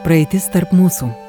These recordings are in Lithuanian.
Praeitis tarp mūsų.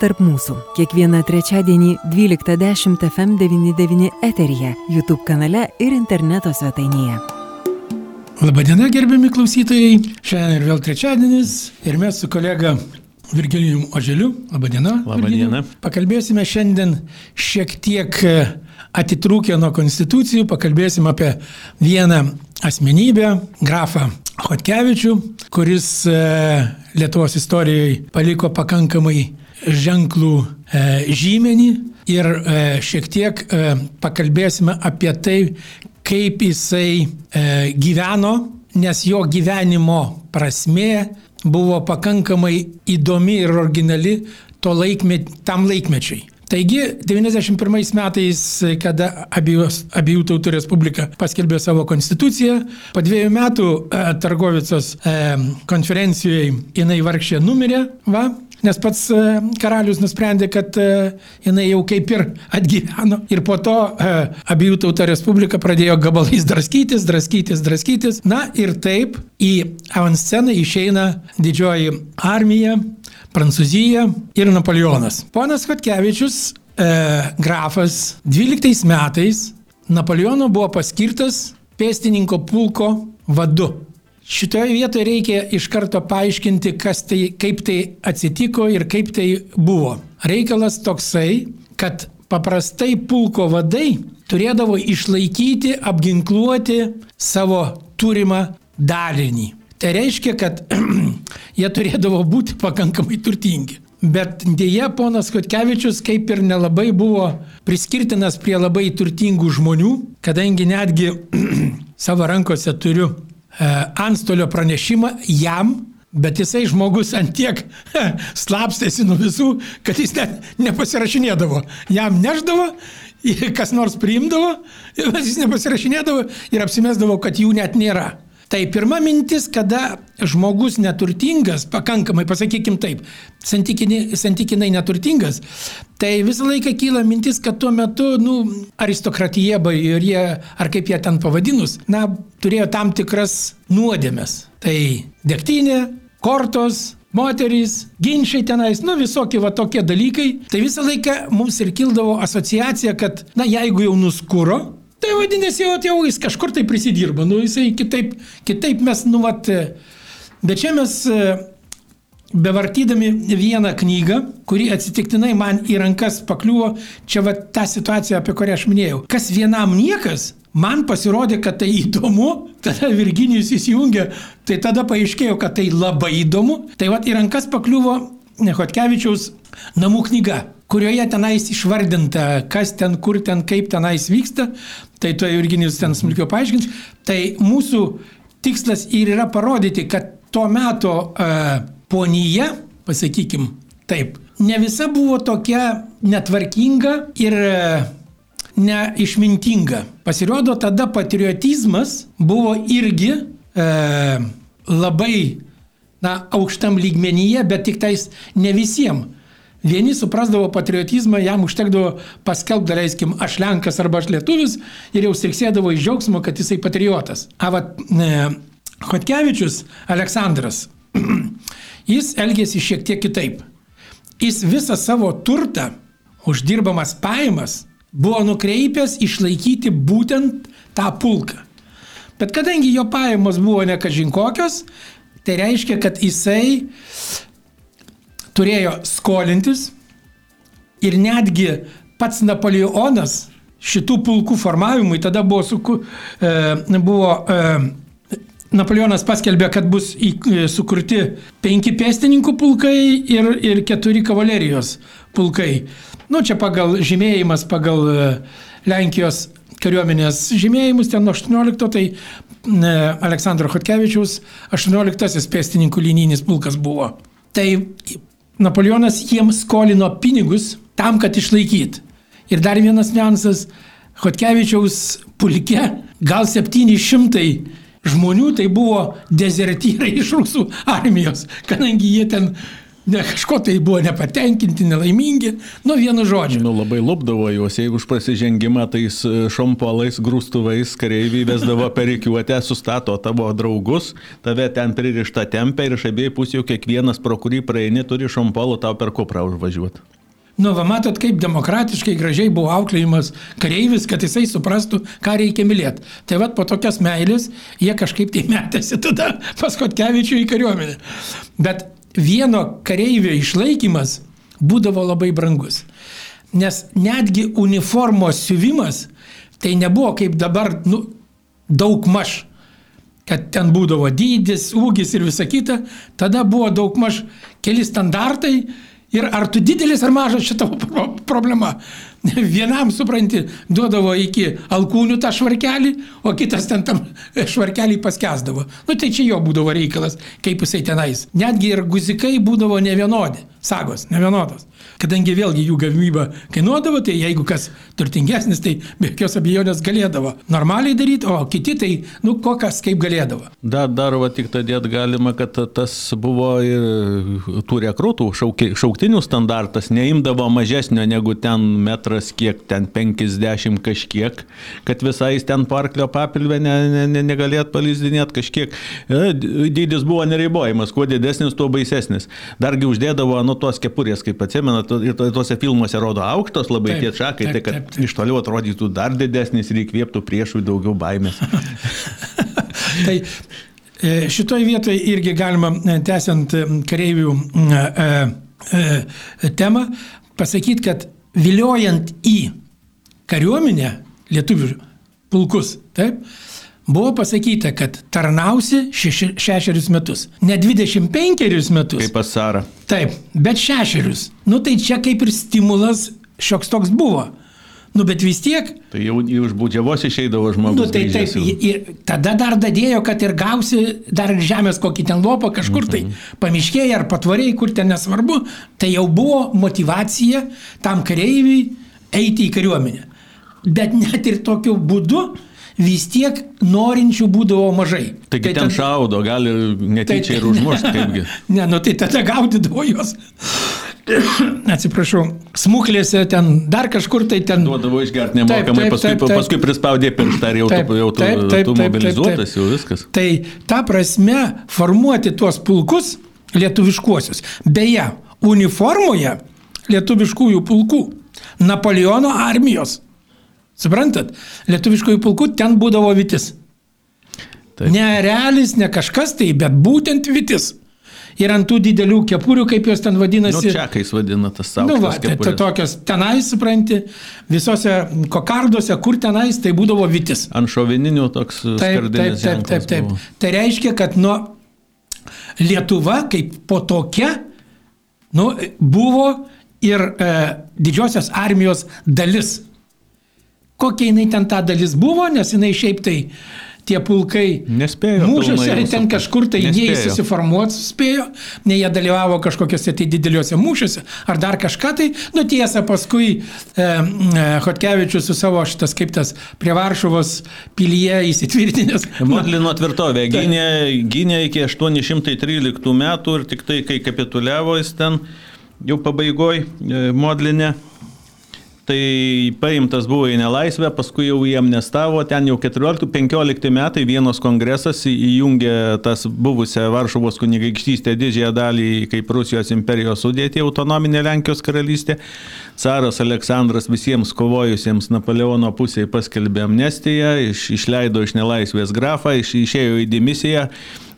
tarp mūsų. Kiekvieną trečiadienį 12.10 FM99 eteryje, YouTube kanale ir interneto svetainėje. Labadiena, gerbiami klausytojai. Šiandien ir vėl trečiadienis ir mes su kolega Virgilijum Oželiu. Labadiena. Labadiena. Virgilijum. Pakalbėsime šiandien šiek tiek e, atitrūkę nuo konstitucijų, pakalbėsim apie vieną asmenybę, grafą Hotkevičių, kuris e, Lietuvos istorijoje paliko pakankamai ženklų e, žymenį ir e, šiek tiek e, pakalbėsime apie tai, kaip jisai gyveno, nes jo gyvenimo prasme buvo pakankamai įdomi ir originali laikmet, tam laikmečiai. Taigi, 91 metais, kada abiejos, abiejų tautų respublika paskelbė savo konstituciją, po dviejų metų e, Targovicos e, konferencijoje jinai vargšė numirė, va, nes pats e, karalius nusprendė, kad e, jinai jau kaip ir atgyveno. Ir po to e, abiejų tautų respublika pradėjo gabalais draskytis, draskytis, draskytis. Na ir taip į avansceną išeina didžioji armija Prancūzija ir Napoleonas. Ponas Kotkevičius, e, grafas, 12 metais Napoleono buvo paskirtas pėstininko pulko vadu. Šitoje vietoje reikia iš karto paaiškinti, tai, kaip tai atsitiko ir kaip tai buvo. Reikalas toksai, kad paprastai pulko vadai turėdavo išlaikyti, apginkluoti savo turimą dalinį. Tai reiškia, kad jie turėdavo būti pakankamai turtingi. Bet dėja, ponas Kotkevičius kaip ir nelabai buvo priskirtinas prie labai turtingų žmonių, kadangi netgi savo rankose turiu antstolio pranešimą jam, bet jisai žmogus antiek slapstėsi nuo visų, kad jis net nepasirašinėdavo. Jam neždavo, kas nors priimdavo, jis nepasirašinėdavo ir apsimesdavo, kad jų net nėra. Tai pirma mintis, kada žmogus neturtingas, pakankamai, pasakykim taip, santykinai, santykinai neturtingas, tai visą laiką kyla mintis, kad tuo metu, nu, aristokratija, ir jie, ar kaip jie ten pavadinus, na, turėjo tam tikras nuodėmes. Tai degtinė, kortos, moterys, ginčiai tenais, nu visokie va tokie dalykai. Tai visą laiką mums ir kildavo asociacija, kad, na, jeigu jau nuskuro, Tai vadinasi, jau, jau jis kažkur tai prisidirbo, nu jisai kitaip, kitaip mes, nu vat, bet čia mes bevartydami vieną knygą, kuri atsitiktinai man į rankas pakliuvo, čia va ta situacija, apie kurią aš minėjau. Kas vienam niekas, man pasirodė, kad tai įdomu, tada Virginijus įsijungė, tai tada paaiškėjo, kad tai labai įdomu. Tai va į rankas pakliuvo Nehotkevičiaus namų knyga kurioje tenais išvardinta, kas ten, kur ten, kaip tenais vyksta, tai to Virginijus ten smulkiau paaiškins. Tai mūsų tikslas ir yra parodyti, kad tuo metu uh, ponyje, pasakykim taip, ne visa buvo tokia netvarkinga ir uh, neišmintinga. Pasirodo, tada patriotizmas buvo irgi uh, labai na, aukštam lygmenyje, bet tik tais ne visiems. Vieni suprasdavo patriotizmą, jam užtekdavo paskelbti, daleiskim, aš Lenkas arba aš Lietuvis ir jau sirksėdavo iš džiaugsmo, kad jisai patriotas. Avat e, Hotkevičius Aleksandras, jis elgėsi šiek tiek kitaip. Jis visą savo turtą, uždirbamas pajamas, buvo nukreipęs išlaikyti būtent tą pulką. Bet kadangi jo pajamos buvo nekažinkokios, tai reiškia, kad jisai turėjo skolintis ir netgi pats Napoleonas šitų pulkų formavimui tada buvo, suku, e, buvo e, Napoleonas paskelbė, kad bus į, e, sukurti penki pėstininkų pulkai ir, ir keturi kavalerijos pulkai. Nu, čia pagal žymėjimas, pagal e, Lenkijos kariuomenės žymėjimus, ten nuo 18, tai e, Aleksandro Hotkevičiaus 18 pėstininkų linijinis pulkas buvo. Tai Napoleonas jiems skolino pinigus tam, kad išlaikyt. Ir dar vienas niuansas, Hotkevičiaus pulke gal 700 žmonių tai buvo dezertyrai iš rusų armijos, kadangi jie ten ne kažko tai buvo nepatenkinti, nelaimingi, nu vienu žodžiu. Nu labai lupdavo juos, jeigu už prasižengimą tais e, šompolais, grūstuvais kareiviai vesdavo perikiuotę, sustato tavo draugus, tave ten pririšta tempia ir iš abiejų pusių kiekvienas, pro kurį praeini, turi šompolų tau per kuprą užvažiuoti. Nu, va, matot, kaip demokratiškai gražiai buvo auklėjimas kareivis, kad jisai suprastų, ką reikia mylėti. Tai vad po tokios meilės jie kažkaip tai metėsi tada pas Kotkevičių į kariuomenę. Bet vieno kareivio išlaikymas būdavo labai brangus. Nes netgi uniformos siuvimas tai nebuvo kaip dabar nu, daug maž, kad ten būdavo dydis, ūgis ir visa kita, tada buvo daug maž keli standartai ir ar tu didelis ar mažas šitą problema. Vienam, supranti, duodavo iki alkūnių tą švarkelį, o kitas ten tam švarkelį paskesdavo. Nu tai čia jo būdavo reikalas, kaip jisai tenais. Netgi ir guzikai būdavo nevienodi, sagos nevienodos. Kadangi vėlgi jų gamyba kainuodavo, tai jeigu kas turtingesnis, tai be jokios abejonės galėdavo normaliai daryti, o kiti tai, nu, kokias kaip galėdavo. Dar, dar va tik tadėt galima, kad tas buvo ir tų rekrutų šauktinių standartas, neimdavo mažesnio negu ten metras, kiek ten 50 kažkiek, kad visai ten parklio papilvę ne, ne, ne, negalėt palizdinėti kažkiek. E, dydis buvo neribojimas, kuo didesnis, tuo baisesnis. Dargi uždėdavo nuo tos kepurės, kaip atsimena, ir tuose filmuose rodo aukštos labai tie šakai, tai kad taip, taip. iš toliau atrodytų dar didesnis ir įkvėptų priešui daugiau baimės. tai e, šitoje vietoje irgi galima, e, tęsiant kareivių temą, pasakyti, kad viliojant į kariuomenę lietuvių pulkus, taip, buvo pasakyta, kad tarnausi šeši, šešerius metus. Ne 25 metus. Kaip pasara. Taip, bet šešerius. Nu tai čia kaip ir stimulas šioks toks buvo. Nu, bet vis tiek. Tai jau iš būdžiavos išeidavo žmogus. Nu, tai taip, ir tada dar dadėjo, kad ir gausi dar ir žemės kokį ten lopą kažkur tai, mhm. pamiškėjai ar patvariai, kur ten nesvarbu, tai jau buvo motivacija tam kareiviui eiti į kariuomenę. Bet net ir tokiu būdu vis tiek norinčių būdavo mažai. Taigi tai ten tada, šaudo, gali netyčia tai, ir užmušti, kaipgi. Ne, nu tai tada gaudydavo juos. Atsiprašau, smuklėse ten dar kažkur tai ten. Duodavo išgerti nemokamai, taip, taip, paskui, taip, taip. paskui prispaudė pirštą ir jau taip, tu, jau tu, taip, taip, tu mobilizuotas, taip, taip, jau viskas. Tai ta prasme formuoti tuos pulkus lietuviškuosius. Beje, uniformoje lietuviškųjų pulkų Napoleono armijos Suprantat? Lietuviškojų pulkų ten būdavo vitis. Taip. Ne realis, ne kažkas tai, bet būtent vitis. Ir ant tų didelių kepurių, kaip jos ten vadinasi. Nu, čekais vadina tas savo. Nu, va, tai, tokios tenais, supranti, visose kokarduose, kur tenais, tai būdavo vitis. Ant šovininių toks. Taip, taip, taip, taip, taip. Tai reiškia, kad nuo Lietuva kaip po tokia, nu, buvo ir e, didžiosios armijos dalis kokia jinai ten ta dalis buvo, nes jinai šiaip tai tie pulkai nespėjo. Mūšiuose ten kažkur tai nespėjo. jie susiformuoti spėjo, ne jie dalyvavo kažkokiuose tai dideliuose mūšiuose, ar dar kažką tai, nu tiesa, paskui e, e, Hotkevičius su savo šitas kaip tas prie Varšuvos pilyje įsitvirtinęs. Modlino tvirtovė gynė, gynė iki 813 metų ir tik tai, kai kapituliavo jis ten jau pabaigoje modlinė Tai paimtas buvo į nelaisvę, paskui jau jį amnestavo, ten jau 14-15 metai vienos kongresas įjungė tas buvusią Varšuvos kunigaikštystę didžiąją dalį kaip Rusijos imperijos sudėti autonominė Lenkijos karalystė. Caras Aleksandras visiems kovojusiems Napoleono pusėje paskelbė amnestiją, iš, išleido iš nelaisvės grafą, iš, išėjo į dimisiją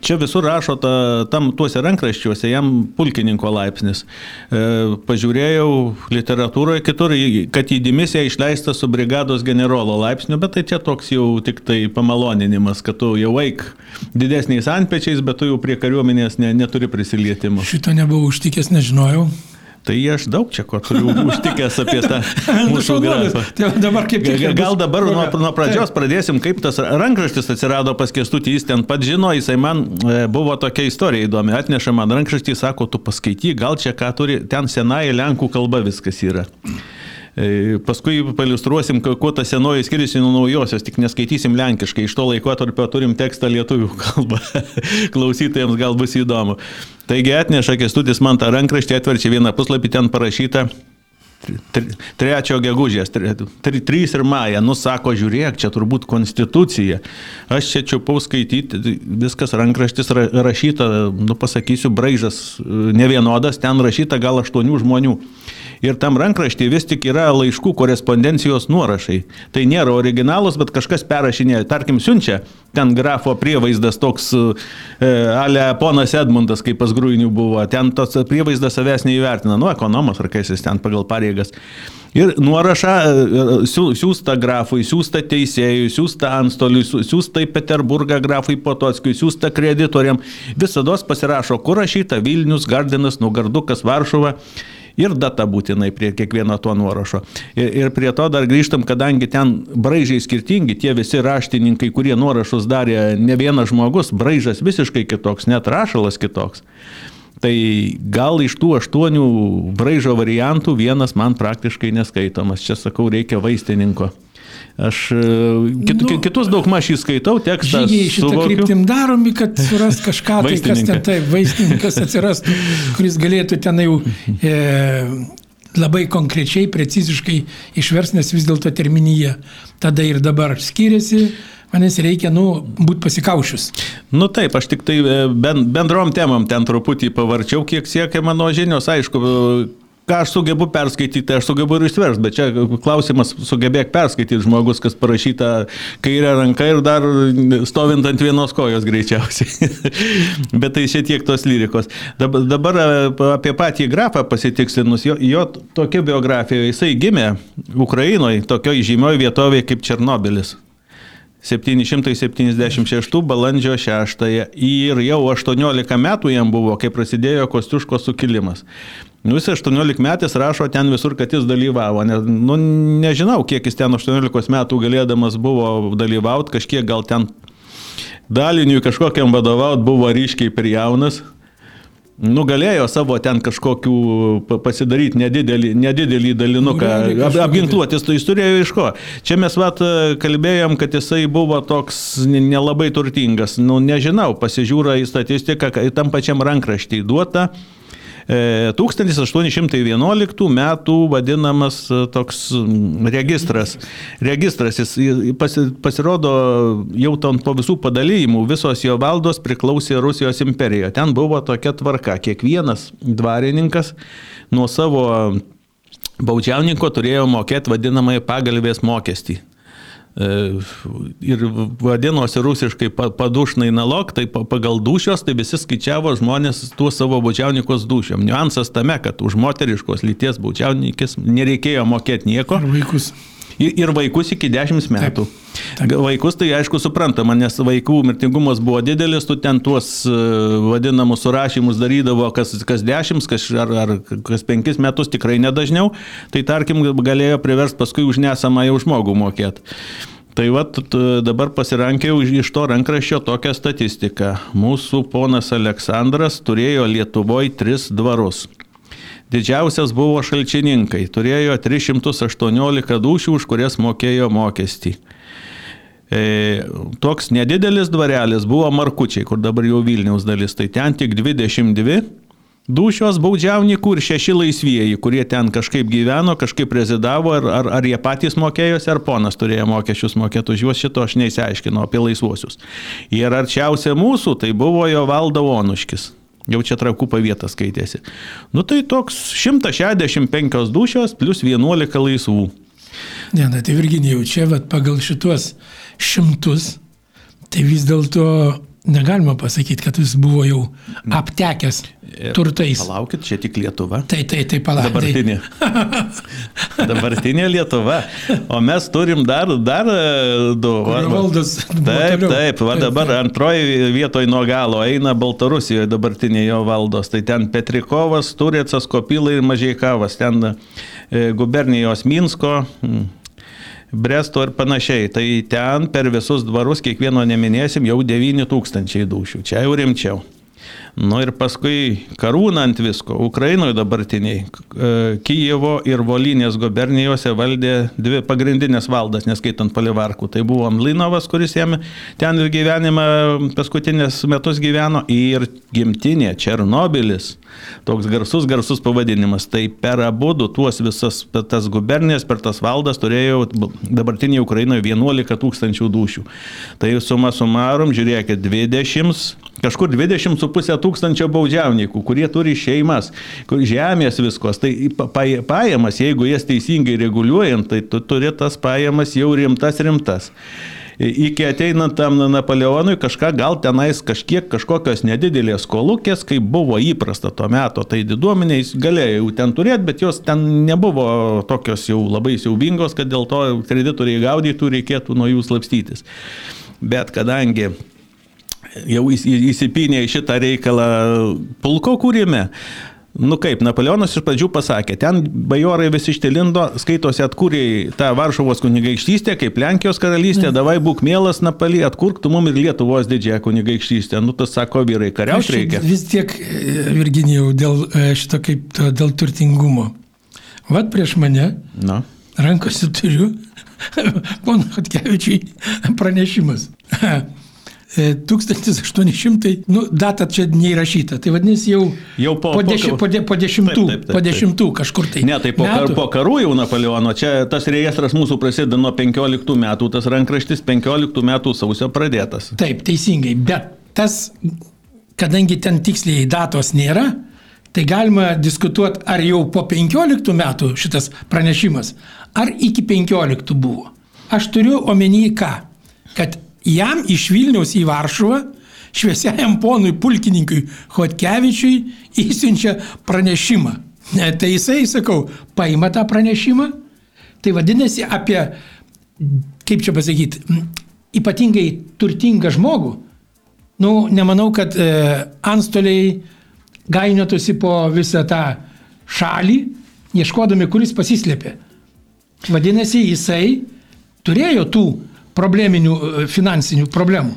Čia visur rašo ta, tam tuose rankraščiuose jam pulkininko laipsnis. E, pažiūrėjau literatūroje kitur, kad į dimisiją išleista su brigados generolo laipsniu, bet tai čia toks jau tik tai pamaloninimas, kad tu jau eik didesniais antpečiais, bet tu jau prie kariuomenės ne, neturi prisilietimo. Šito nebuvau užtikęs, nežinojau. Tai aš daug čia ko turiu užtikęs apie tą mūsų grafą. Tai dabar kaip tik. Gal dabar nuo, nuo pradžios pradėsim, kaip tas rankraštis atsirado pas kestutį, jis ten pat žino, jisai man e, buvo tokia istorija įdomi, atneša man rankraštį, sako, tu paskaityk, gal čia ką turi, ten senąją lenkų kalba viskas yra. E, paskui paliustruosim, kuo ta senoji skiriasi nuo naujosios, tik neskaitysim lenkiškai. Iš to laiko tarp turim tekstą lietuvių kalbą. Klausytojams gal bus įdomu. Taigi atneša kestutis man tą rankraštį, atverčia vieną puslapį, ten parašyta Trečio gegužės, trys ir maja, nusako, žiūrėk, čia turbūt konstitucija. Aš čia čiupau skaityti, viskas rankraštis rašyta, nu pasakysiu, braižas nevienodas, ten rašyta gal aštuonių žmonių. Ir tam rankraštį vis tik yra laiškų korespondencijos nuorašai. Tai nėra originalus, bet kažkas perrašinė, tarkim, siunčia, ten grafo prievaizdas toks, e, ale ponas Edmundas, kaip pas grūinių buvo, ten tas prievaizdas savęs neįvertina, nu, ekonomas ar kas jis ten pagal pareigas. Ir nuorašą e, e, siūsta grafui, siūsta teisėjui, siūsta antstoliui, siūsta į Peterburgą grafui Potockiui, siūsta kreditoriam. Visada pasirašo, kur rašyta Vilnius, Gardinas, Nugardukas, Varšuva ir data būtinai prie kiekvieno to nuorašo. Ir, ir prie to dar grįžtam, kadangi ten braižiai skirtingi, tie visi raštininkai, kurie nuorašus darė ne vienas žmogus, braižas visiškai kitoks, net rašalas kitoks. Tai gal iš tų aštuonių braižo variantų vienas man praktiškai neskaitomas. Čia sakau, reikia vaistininko. Aš e, kit, nu, kitus daug maž įskaitau, tekstą. Žygiai šitą suvokiu. kryptim daromi, kad suras kažką, tai kas ten taip, vaistininkas atsirastų, kuris galėtų ten jau e, labai konkrečiai, preciziškai išvers, nes vis dėlto terminija tada ir dabar skiriasi. Manęs reikia, nu, būti pasikaušius. Nu taip, aš tik tai e, bendrom temam ten truputį pavarčiau, kiek siekia mano žinios, aišku, ką aš sugebu perskaityti, aš sugebu ir išversti, bet čia klausimas sugebėk perskaityti žmogus, kas parašyta kairė ranka ir dar stovint ant vienos kojos greičiausiai. bet tai šiek tiek tos lyrikos. Dabar, dabar e, apie patį grafą pasitikslinus, jo, jo tokia biografija, jisai gimė Ukrainoje, tokioje žymioje vietovėje kaip Černobilis. 776 balandžio 6 ir jau 18 metų jam buvo, kai prasidėjo Kostiuško sukilimas. Nu, jis 18 metais rašo ten visur, kad jis dalyvavo. Ne, nu, nežinau, kiek jis ten 18 metų galėdamas buvo dalyvauti, kažkiek gal ten daliniui kažkokiam vadovauti buvo ryškiai per jaunas. Nu, galėjo savo ten kažkokių pasidaryti nedidelį, nedidelį dalinuką, ap, apginkluotis, tai jis turėjo iš ko. Čia mes vat kalbėjom, kad jisai buvo toks nelabai turtingas. Nu, nežinau, pasižiūra į statistiką, tam pačiam rankraštį duota. 1811 metų vadinamas e, toks registras. Registras, jis pasirodo jau po visų padalyjimų, visos jo valdos priklausė Rusijos imperijoje. Ten buvo tokia tvarka, kiekvienas dvarininkas nuo savo baudžiauninko turėjo mokėti vadinamąjį pagalbės mokestį. E, ir vadinosi rusiškai padušnai nalog, tai pagal dušios, tai visi skaičiavo žmonės tuo savo baudžiaunikos dušiom. Niuansas tame, kad už moteriškos lyties baudžiaunikis nereikėjo mokėti nieko. Ir vaikus. Ir, vaikus iki 10 metų. Taip, taip. Vaikus tai aišku suprantama, nes vaikų mirtingumas buvo didelis, tu ten tuos e, vadinamus surašymus darydavo kas, kas 10, kas, ar, ar kas 5 metus tikrai nedažniau, tai tarkim galėjo priversti paskui už nesamą jau žmogų mokėti. Tai va, dabar pasirankėjau iš to rankraščio tokią statistiką. Mūsų ponas Aleksandras turėjo Lietuvoje tris dvarus. Didžiausias buvo šalčininkai, turėjo 318 dušių, už kurias mokėjo mokestį. E, toks nedidelis dvarelis buvo Markučiai, kur dabar jau Vilniaus dalis, tai ten tik 22 dušios baudžiaunikų ir šeši laisvieji, kurie ten kažkaip gyveno, kažkaip rezidavo, ar, ar, ar jie patys mokėjosi, ar ponas turėjo mokesčius mokėti už juos, šito aš neįsiaiškinau apie laisvuosius. Ir arčiausia mūsų tai buvo jo valda Onuškis. Jau čia trakų pavietą skaitėsi. Nu tai toks 165 dušios plus 11 laisvų. Ne, na tai Virginijau, čia vat, pagal šitos šimtus, tai vis dėlto negalima pasakyti, kad jis buvo jau aptekęs turtais. Palaukit, čia tik Lietuva. Tai, tai, tai palaukit. Dabartinė. Dabartinė Lietuva. O mes turim dar, dar e, du. Va, va. Valdas. Taip, taip, va dabar antroji vietoje nuo galo eina Baltarusijoje dabartinė jo valdos. Tai ten Petrikovas, Turėcas, Kopilai ir Mažiekavas. Ten e, gubernijos Minsko. Bresto ir panašiai. Tai ten per visus dvarus, kiekvieno neminėsim, jau 9 tūkstančiai dušių. Čia jau rimčiau. Nu ir paskui karūna ant visko. Ukrainoje dabartiniai e, Kijevo ir Volinės gubernijose valdė dvi pagrindinės valdas, neskaitant Palivarkų. Tai buvo Amlinovas, kuris jam ten ir gyvenimą paskutinės metus gyveno, ir gimtinė Černobilis. Toks garsus, garsus pavadinimas. Tai per abu tuos visas tas gubernijas, per tas valdas turėjo dabartinėje Ukrainoje 11 tūkstančių dušių. Tai suma sumarum, žiūrėkit, 20 kažkur 20,5 tūkstančio baudžiauninkų, kurie turi šeimas, kur žemės viskos. Tai pa- pa- pajamas, jeigu jas teisingai reguliuojant, tai tu turi tas pajamas jau rimtas rimtas. Iki ateinant tam Napoleonui kažką gal tenais kažkiek kažkokios nedidelės kolukės, kaip buvo įprasta tuo metu, tai diduomeniais galėjo jau ten turėti, bet jos ten nebuvo tokios jau labai siaubingos, kad dėl to kreditoriai gaudytų reikėtų nuo jų slapstytis. Bet kadangi jau įs- įsipynė į šitą reikalą pulko kūrime. Nu kaip, Napoleonas iš pradžių pasakė, ten bajorai visi ištilindo, skaitosi atkūrė tą Varšuvos kunigaikštystę, kaip Lenkijos karalystė, davai būk mielas Napalį, atkurk tu mum ir Lietuvos didžiąją kunigaikštystę. Nu tas sako vyrai, kariauti reikia. vis tiek, e, Virginijau, dėl e, šito kaip dėl turtingumo. Vat prieš mane Nu. rankose turiu pono Hatkevičiui pranešimas. E, 1800, nu, data čia neįrašyta, tai vadinasi jau, Jau po- po, po deši, po, de, po dešimtų, Taip, taip, taip, po taip. dešimtų kažkur tai. Ne, tai po, kar, po karų jau Napoleono, čia tas reestras mūsų prasideda nuo 15 metų, tas rankraštis 15 metų sausio pradėtas. Taip, teisingai, bet tas, kadangi ten tiksliai datos nėra, tai galima diskutuoti, ar jau po 15 metų šitas pranešimas, ar iki 15 buvo. Aš turiu omeny ką? Kad jam iš Vilniaus į Varšuvą šviesiajam ponui pulkininkui Hotkevičiui įsiunčia pranešimą. Ne, Tai jisai, sakau, paima tą pranešimą, tai vadinasi apie, kaip čia pasakyti, ypatingai turtingą žmogų. Nu, nemanau, kad e, antstoliai gainiotųsi po visą tą šalį, ieškodami, kuris pasislėpė. Vadinasi, jisai turėjo tų probleminių e, finansinių problemų.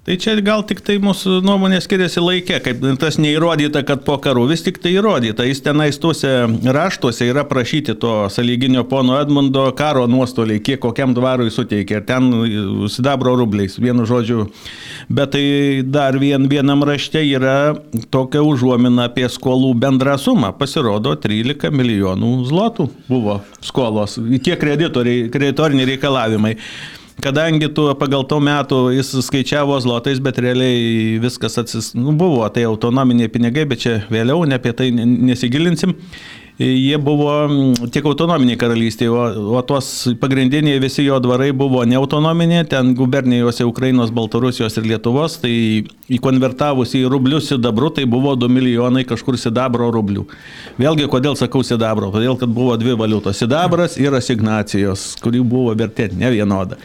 Tai čia gal tik tai mūsų nuomonė skiriasi laikė, kaip tas neįrodyta, kad po karų vis tik tai įrodyta. Jis tenais tuose raštuose yra prašyti to saliginio pono Edmundo karo nuostoliai, kiek kokiam dvarui suteikė. Ir ten sidabro rubliais, vienu žodžiu. Bet tai dar vien, vienam rašte yra tokia užuomina apie skolų bendrą sumą. Pasirodo, 13 milijonų zlotų buvo skolos. Tie kreditoriai, kreditoriniai reikalavimai. Kadangi tu pagal to metų jis skaičiavo zlotais, bet realiai viskas atsis, nu, buvo, tai autonominiai pinigai, bet čia vėliau, ne apie tai ne- nesigilinsim. Jie buvo mm, tik autonominiai karalystėje, o, o tos pagrindiniai visi jo dvarai buvo ne autonominiai, ten gubernijose Ukrainos, Baltarusijos ir Lietuvos, tai įkonvertavus į rublius sidabru, tai buvo 2 milijonai kažkur sidabro rublių. Vėlgi, kodėl sakau sidabro? Todėl, kad buvo dvi valiutos - sidabras ir asignacijos, kurių buvo vertė ne vienoda.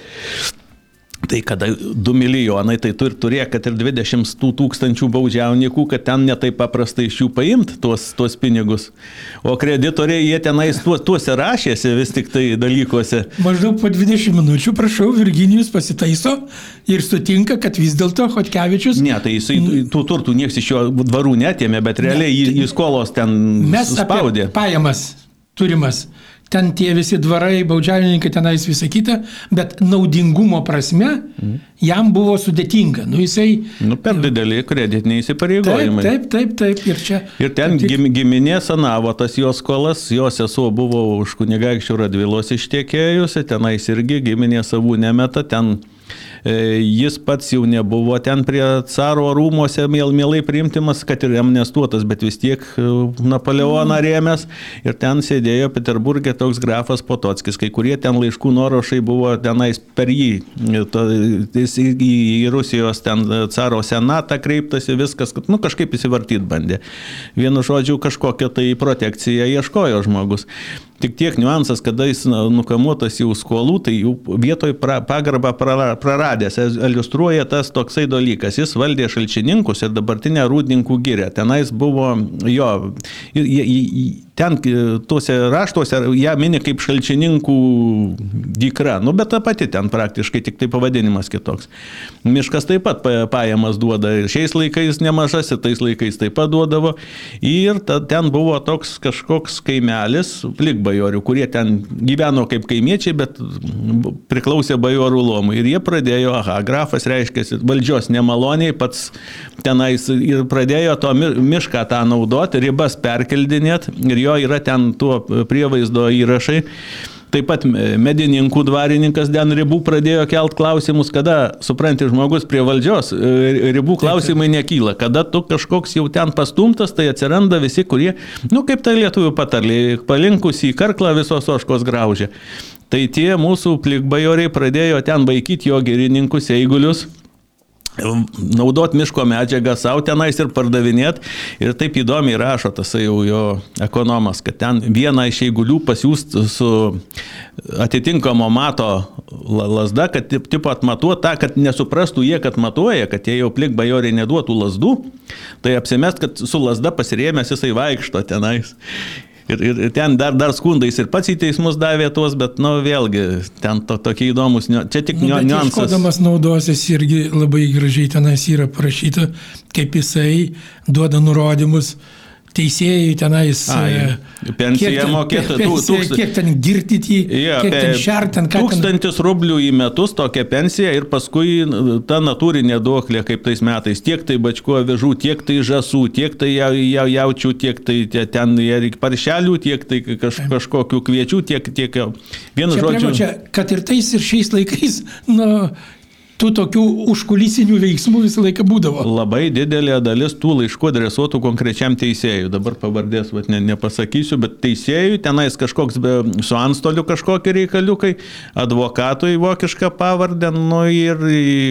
Tai kada 2 milijonai, tai tu ir turėk, kad ir 20 tų tūkstančių baudžiauninkų, kad ten netai paprastai iš jų paimti tuos, tuos pinigus. O kreditoriai, jie tenais tuos, tuose rašėsi vis tik tai dalykuose. Maždaug po 20 minučių, prašau, Virginijus pasitaiso ir sutinka, kad vis dėlto Hotkevičius Ne, tai jisai tų turtų niekas iš jo dvarų netėmė, bet realiai jį, jį skolos ten mes spaudė. pajamas turimas. Ten tie visi dvarai, baudžiavininkai, tenais visą kitą, bet naudingumo prasme jam buvo sudėtinga. Nu, jisai. Nu, per dideli kreditiniai Taip, įsipareigojimai. taip, taip, taip. Ir čia. Ir ten Tik- gim, giminė sanavo tas jos skolas, jos sesuo buvo už kunigaikščių radvilos ištekėjusi, tenais irgi giminė savų nemeta, ten jis pats jau nebuvo ten prie caro rūmose mėl, mielai priimtimas, kad ir amnestuotas, bet vis tiek e, Napoleoną rėmės ir ten sėdėjo Peterburgė toks grafas Potockis, kai kurie ten laiškų norošai buvo tenais per jį, to, jis į, Rusijos ten caro senatą kreiptasi, viskas, kad nu, kažkaip įsivartyti bandė. Vienu žodžiu, kažkokią tai protekciją ieškojo žmogus. Tik tiek niuansas, kada jis nukamuotas jau skolų, tai jau vietoj pra, pagarbą praradęs, iliustruoja tas toksai dalykas. Jis valdė šalčininkus ir dabartinę rūdininkų gyrę. Tenais buvo jo, ten tuose raštuose ją mini kaip šalčininkų dykra, nu bet ta pati ten praktiškai, tik tai pavadinimas kitoks. Miškas taip pat pajamas duoda šiais laikais nemažas, ir tais laikais taip pat duodavo. Ir ta, ten buvo toks kažkoks kaimelis, plik bajorių, kurie ten gyveno kaip kaimiečiai, bet priklausė bajorų lomui. Ir jie pradėjo, aha, grafas reiškia valdžios nemaloniai, pats tenais ir pradėjo to mišką tą naudoti, ribas perkeldinėti jo yra ten tuo prievaizdo įrašai. Taip pat medininkų dvarininkas Den ribų pradėjo kelt klausimus, kada, supranti, žmogus prie valdžios, e, ribų klausimai nekyla. Kada tu kažkoks jau ten pastumtas, tai atsiranda visi, kurie, nu kaip tai lietuvių patarlė, palinkus į karklą visos oškos graužė. Tai tie mūsų plikbajoriai pradėjo ten vaikyti jo gerininkus eigulius naudot miško medžiagą savo tenais ir pardavinėt. Ir taip įdomiai rašo tas jau jo ekonomas, kad ten vieną iš eigulių pasiūst su atitinkamo mato lasda, kad tipo atmatuot tą, kad nesuprastų jie, kad matuoja, kad jie jau plik bajoriai neduotų lasdų, tai apsimest, kad su lasda pasirėmęs jisai vaikšto tenais. Ir, ir ten dar, dar skundais ir pats į teismus davė tuos, bet, nu, vėlgi, ten to, tokie įdomus, čia tik nu, niuansas. Kodamas naudosis irgi labai gražiai tenais yra parašyta, kaip jisai duoda nurodymus teisėjai tenais. A, pensiją mokėtų. Tūkst... Kiek ten girtyti, ja, kiek ten šertant, ką. Tūkstantis ten... rublių į metus tokia pensija ir paskui ta natūrinė duoklė kaip tais metais. Tiek tai bačko avižų, tiek tai žasų, tiek tai jaučių, tiek tai ten paršelių, tiek tai kaž, kažkokių kviečių, tiek, tiek vienu žodžiu. Čia, kad ir tais ir šiais laikais, nu, tų tokių užkulisinių veiksmų visą laiką būdavo. Labai didelė dalis tų laiškų adresuotų konkrečiam teisėjui. Dabar pavardės vat, ne, nepasakysiu, bet teisėjui tenais kažkoks be, su antstoliu kažkokie reikaliukai, advokatui vokišką pavardę, nu ir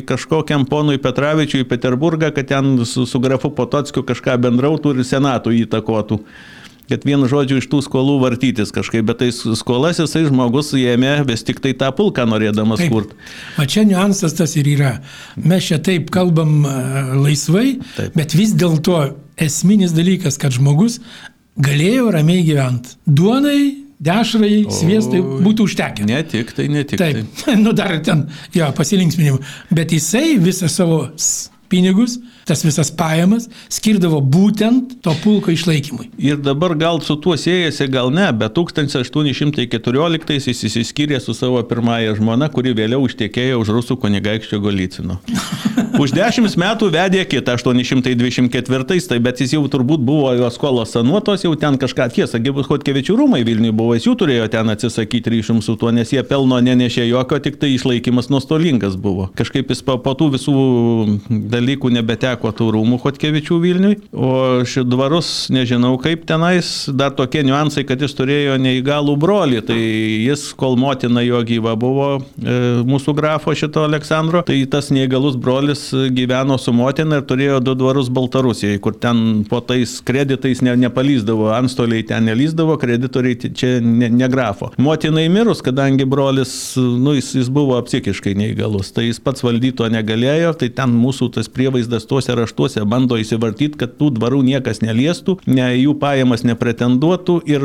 kažkokiam ponui Petravičiui į Peterburgą, kad ten su, su grafu Potockiu kažką bendrautų ir senatų įtakotų kad vienu žodžiu iš tų skolų vartytis kažkaip, bet tai skolas jisai žmogus ėmė vis tik tai tą pulką norėdamas kurti. O čia niuansas tas ir yra. Mes čia taip kalbam laisvai, taip. bet vis dėlto esminis dalykas, kad žmogus galėjo ramiai gyventi. Duonai, dešrai, sviestai būtų užtekę. Ne tik tai, ne tik taip. tai. nu dar ten, jo, pasilinksminimų. Bet jisai visą savo pinigus tas visas pajamas skirdavo būtent to pulko išlaikymui. Ir dabar gal su tuo siejasi, gal ne, bet 1814 jis įsiskyrė su savo pirmąją žmona, kuri vėliau užtiekėjo už rusų kunigaikščio Golicino. Už dešimt metų vedė kitą 824, tai bet jis jau turbūt buvo jo skolos sanuotos, jau ten kažką tiesa, Gibus Hotkevičių rūmai Vilniui buvo, jis jų turėjo ten atsisakyti ryšim su tuo, nes jie pelno nenešė jokio, tik tai išlaikymas nuostolingas buvo. Kažkaip jis po, po tų visų dalykų nebeteko neteko tų rūmų Hotkevičių Vilniui, o šį dvarus nežinau kaip tenais, dar tokie niuansai, kad jis turėjo neįgalų brolį, tai jis, kol motina jo gyva buvo, e, mūsų grafo šito Aleksandro, tai tas neįgalus brolis gyveno su motina ir turėjo du dvarus Baltarusijoje, kur ten po tais kreditais ne, nepalysdavo, antstoliai ten nelyzdavo, kreditoriai čia ne, ne grafo. Motinai mirus, kadangi brolis, nu, jis, jis buvo psichiškai neįgalus, tai jis pats valdyto negalėjo, tai ten mūsų tas prievaizdas tos tuose raštuose bando įsivartyti, kad tų dvarų niekas neliestų, ne, jų pajamas nepretenduotų ir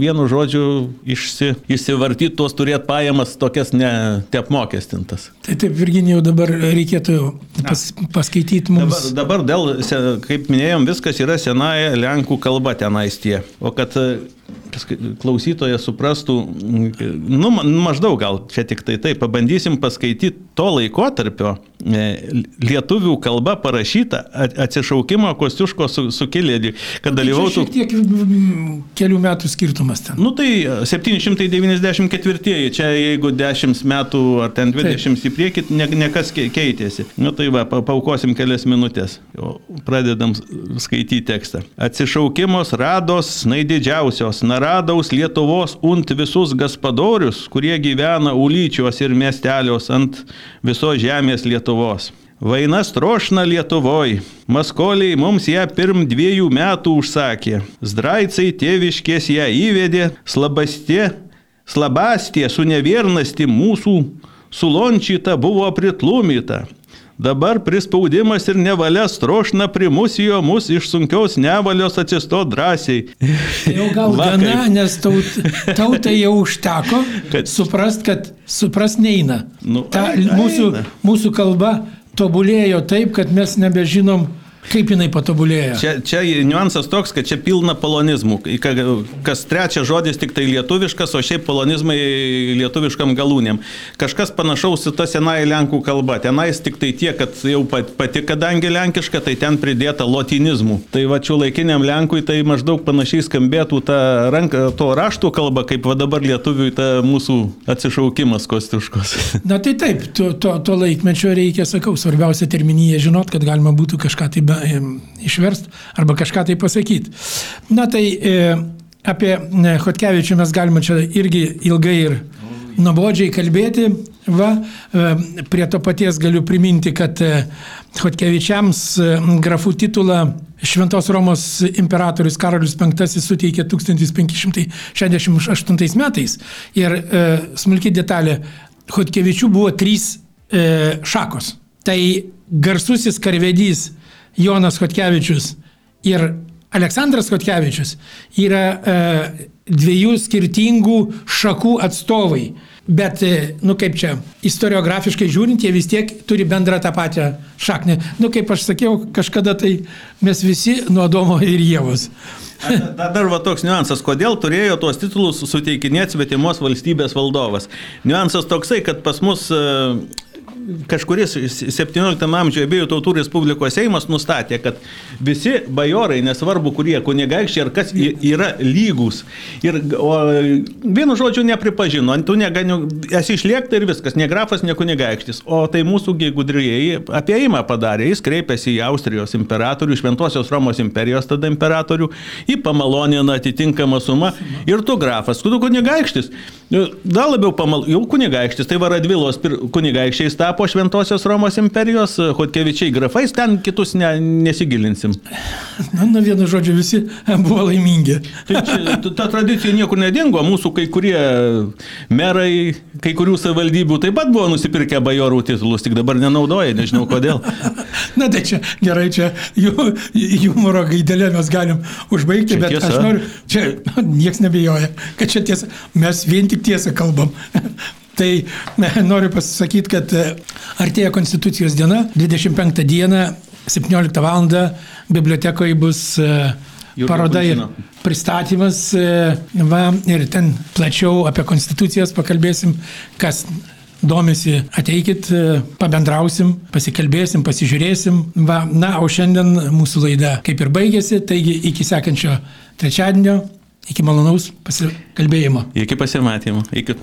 vienu žodžiu išsi, įsivartyti tuos turėt pajamas tokias neapmokestintas. Tai taip, Virginijau, dabar reikėtų pas, paskaityti mums. Dabar, dabar dėl, kaip minėjom, viskas yra senaja lenkų kalba tenais tie. O kad klausytojas suprastų, nu, maždaug gal čia tik tai taip, pabandysim paskaityti to laikotarpio e, lietuvių kalba parašyta atsišaukimo Kostiuško sukilėlį, kad dalyvautų. Šiek tiek kelių metų skirtumas ten. Nu tai 794, čia jeigu 10 metų ar ten 20 Taip. į priekį, ne, nekas keitėsi. Nu tai va, paukosim kelias minutės, pradedam skaityti tekstą. Atsišaukimos rados naididžiausios, naradaus Lietuvos unt visus gaspadorius, kurie gyvena ulyčios ir miestelios ant visos žemės Lietuvos. Vainas trošna Lietuvoj, maskoliai mums ją pirm dviejų metų užsakė, zdraicai tėviškės ją įvedė, slabastė, slabastė su neviernasti mūsų sulončyta buvo pritlumyta, Dabar prispaudimas ir nevalia strošna primusijo mus iš sunkios nevalios atsisto drąsiai. Jau gal Va, gana, kaip... nes taut, tautai jau užteko kad... suprast, kad suprast neina. Nu, Ta, eina, mūsų, eina. mūsų kalba tobulėjo taip, kad mes nebežinom, Kaip jinai patobulėjo? Čia, čia niuansas toks, kad čia pilna polonizmų. Kas trečias žodis tik tai lietuviškas, o šiaip polonizmai lietuviškam galūnėm. Kažkas panašaus į tą senąją lenkų kalbą. Tenais tik tai tiek, kad jau pati, kadangi lenkiška, tai ten pridėta lotinizmų. Tai va čia laikiniam lenkui tai maždaug panašiai skambėtų ta ranka, to raštų kalba, kaip va dabar lietuviui ta mūsų atsišaukimas kostiuškos. Na tai taip, to, to, to laikmečio reikia, sakau, svarbiausia terminija žinot, kad galima būtų kažką tai be išverst arba kažką tai pasakyti. Na tai e, apie e, Hotkevičių mes galime čia irgi ilgai ir nuobodžiai kalbėti. Va, e, prie to paties galiu priminti, kad Hotkevičiams grafų titulą Šventos Romos imperatorius Karalius V suteikė 1568 metais. Ir e, smulki detalė, Hotkevičių buvo trys e, šakos. Tai garsusis karvedys Jonas Kotkevičius ir Aleksandras Kotkevičius yra e, dviejų skirtingų šakų atstovai. Bet, e, nu kaip čia, istoriografiškai žiūrint, jie vis tiek turi bendrą tą pačią šaknį. Nu kaip aš sakiau, kažkada tai mes visi nuo Domo ir Jėvos. Dar va toks niuansas, kodėl turėjo tuos titulus suteikinėti svetimos valstybės valdovas. Niuansas toksai, kad pas mus e, kažkuris 17 amžiuje abiejų tautų Respublikos Seimas nustatė, kad visi bajorai, nesvarbu kurie kunigaikščiai ar kas, yra lygus. Ir, o vienu žodžiu nepripažino, tu neganiu, esi išliekta ir viskas, ne grafas, ne kunigaikštis. O tai mūsų gudrieji apie įmą padarė, jis kreipėsi į Austrijos imperatorių, Šventosios Romos imperijos tada imperatorių, į pamaloniną atitinkamą sumą ir tu grafas, tu kunigaikštis. Dar labiau pamal, jau kunigaikštis, tai Varadvilos kunigaikščiais tapo tapo Šventosios Romos imperijos, Hotkevičiai grafais, ten kitus ne, nesigilinsim. Na, na vienu žodžiu, visi buvo laimingi. Tai čia, ta tradicija niekur nedingo, mūsų kai kurie merai, kai kurių savivaldybių taip pat buvo nusipirkę bajorų titulus, tik dabar nenaudoja, nežinau kodėl. Na tai čia gerai, čia humoro gaidelė mes galim užbaigti, čia bet tiesa. aš noriu, čia niekas nebejoja, kad čia tiesa, mes vien tik tiesą kalbam. Tai noriu pasakyti, kad e, artėja Konstitucijos diena, 25 dieną, 17 val. bibliotekoje bus e, paroda ir pristatymas. E, va, ir ten plačiau apie konstitucijas pakalbėsim, kas domisi, ateikit, pabendrausim, pasikalbėsim, pasižiūrėsim. Va, na, o šiandien mūsų laida kaip ir baigėsi, taigi iki sekančio trečiadienio Iki malonaus pasikalbėjimo. Iki pasimatymo. Iki.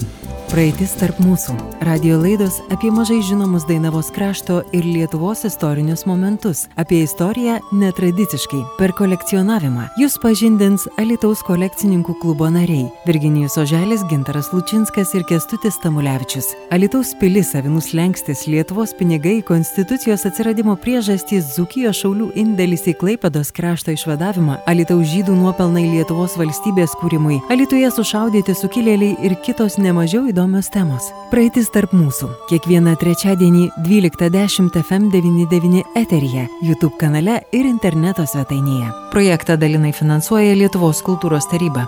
Praeitis tarp mūsų. Radio laidos apie mažai žinomus Dainavos krašto ir Lietuvos istorinius momentus. Apie istoriją netradiciškai, per kolekcionavimą. Jūs pažindins Alitaus kolekcininkų klubo nariai - Virginijus Oželis, Gintaras Lučinskas ir Kestutis Tamulevičius. Alitaus pilis, avinus lenkstis, Lietuvos pinigai, konstitucijos atsiradimo priežastys, Zukijos šaulių indėlis į Klaipados krašto išvadavimą, Alitaus žydų nuopelnai Lietuvos valstybės valstybės kūrimui, Alitoje sušaudyti sukilėliai ir kitos nemažiau įdomios temos. Praeitis tarp mūsų. Kiekvieną trečiadienį 12.10 FM99 eteryje, YouTube kanale ir interneto svetainėje. Projektą dalinai finansuoja Lietuvos kultūros taryba.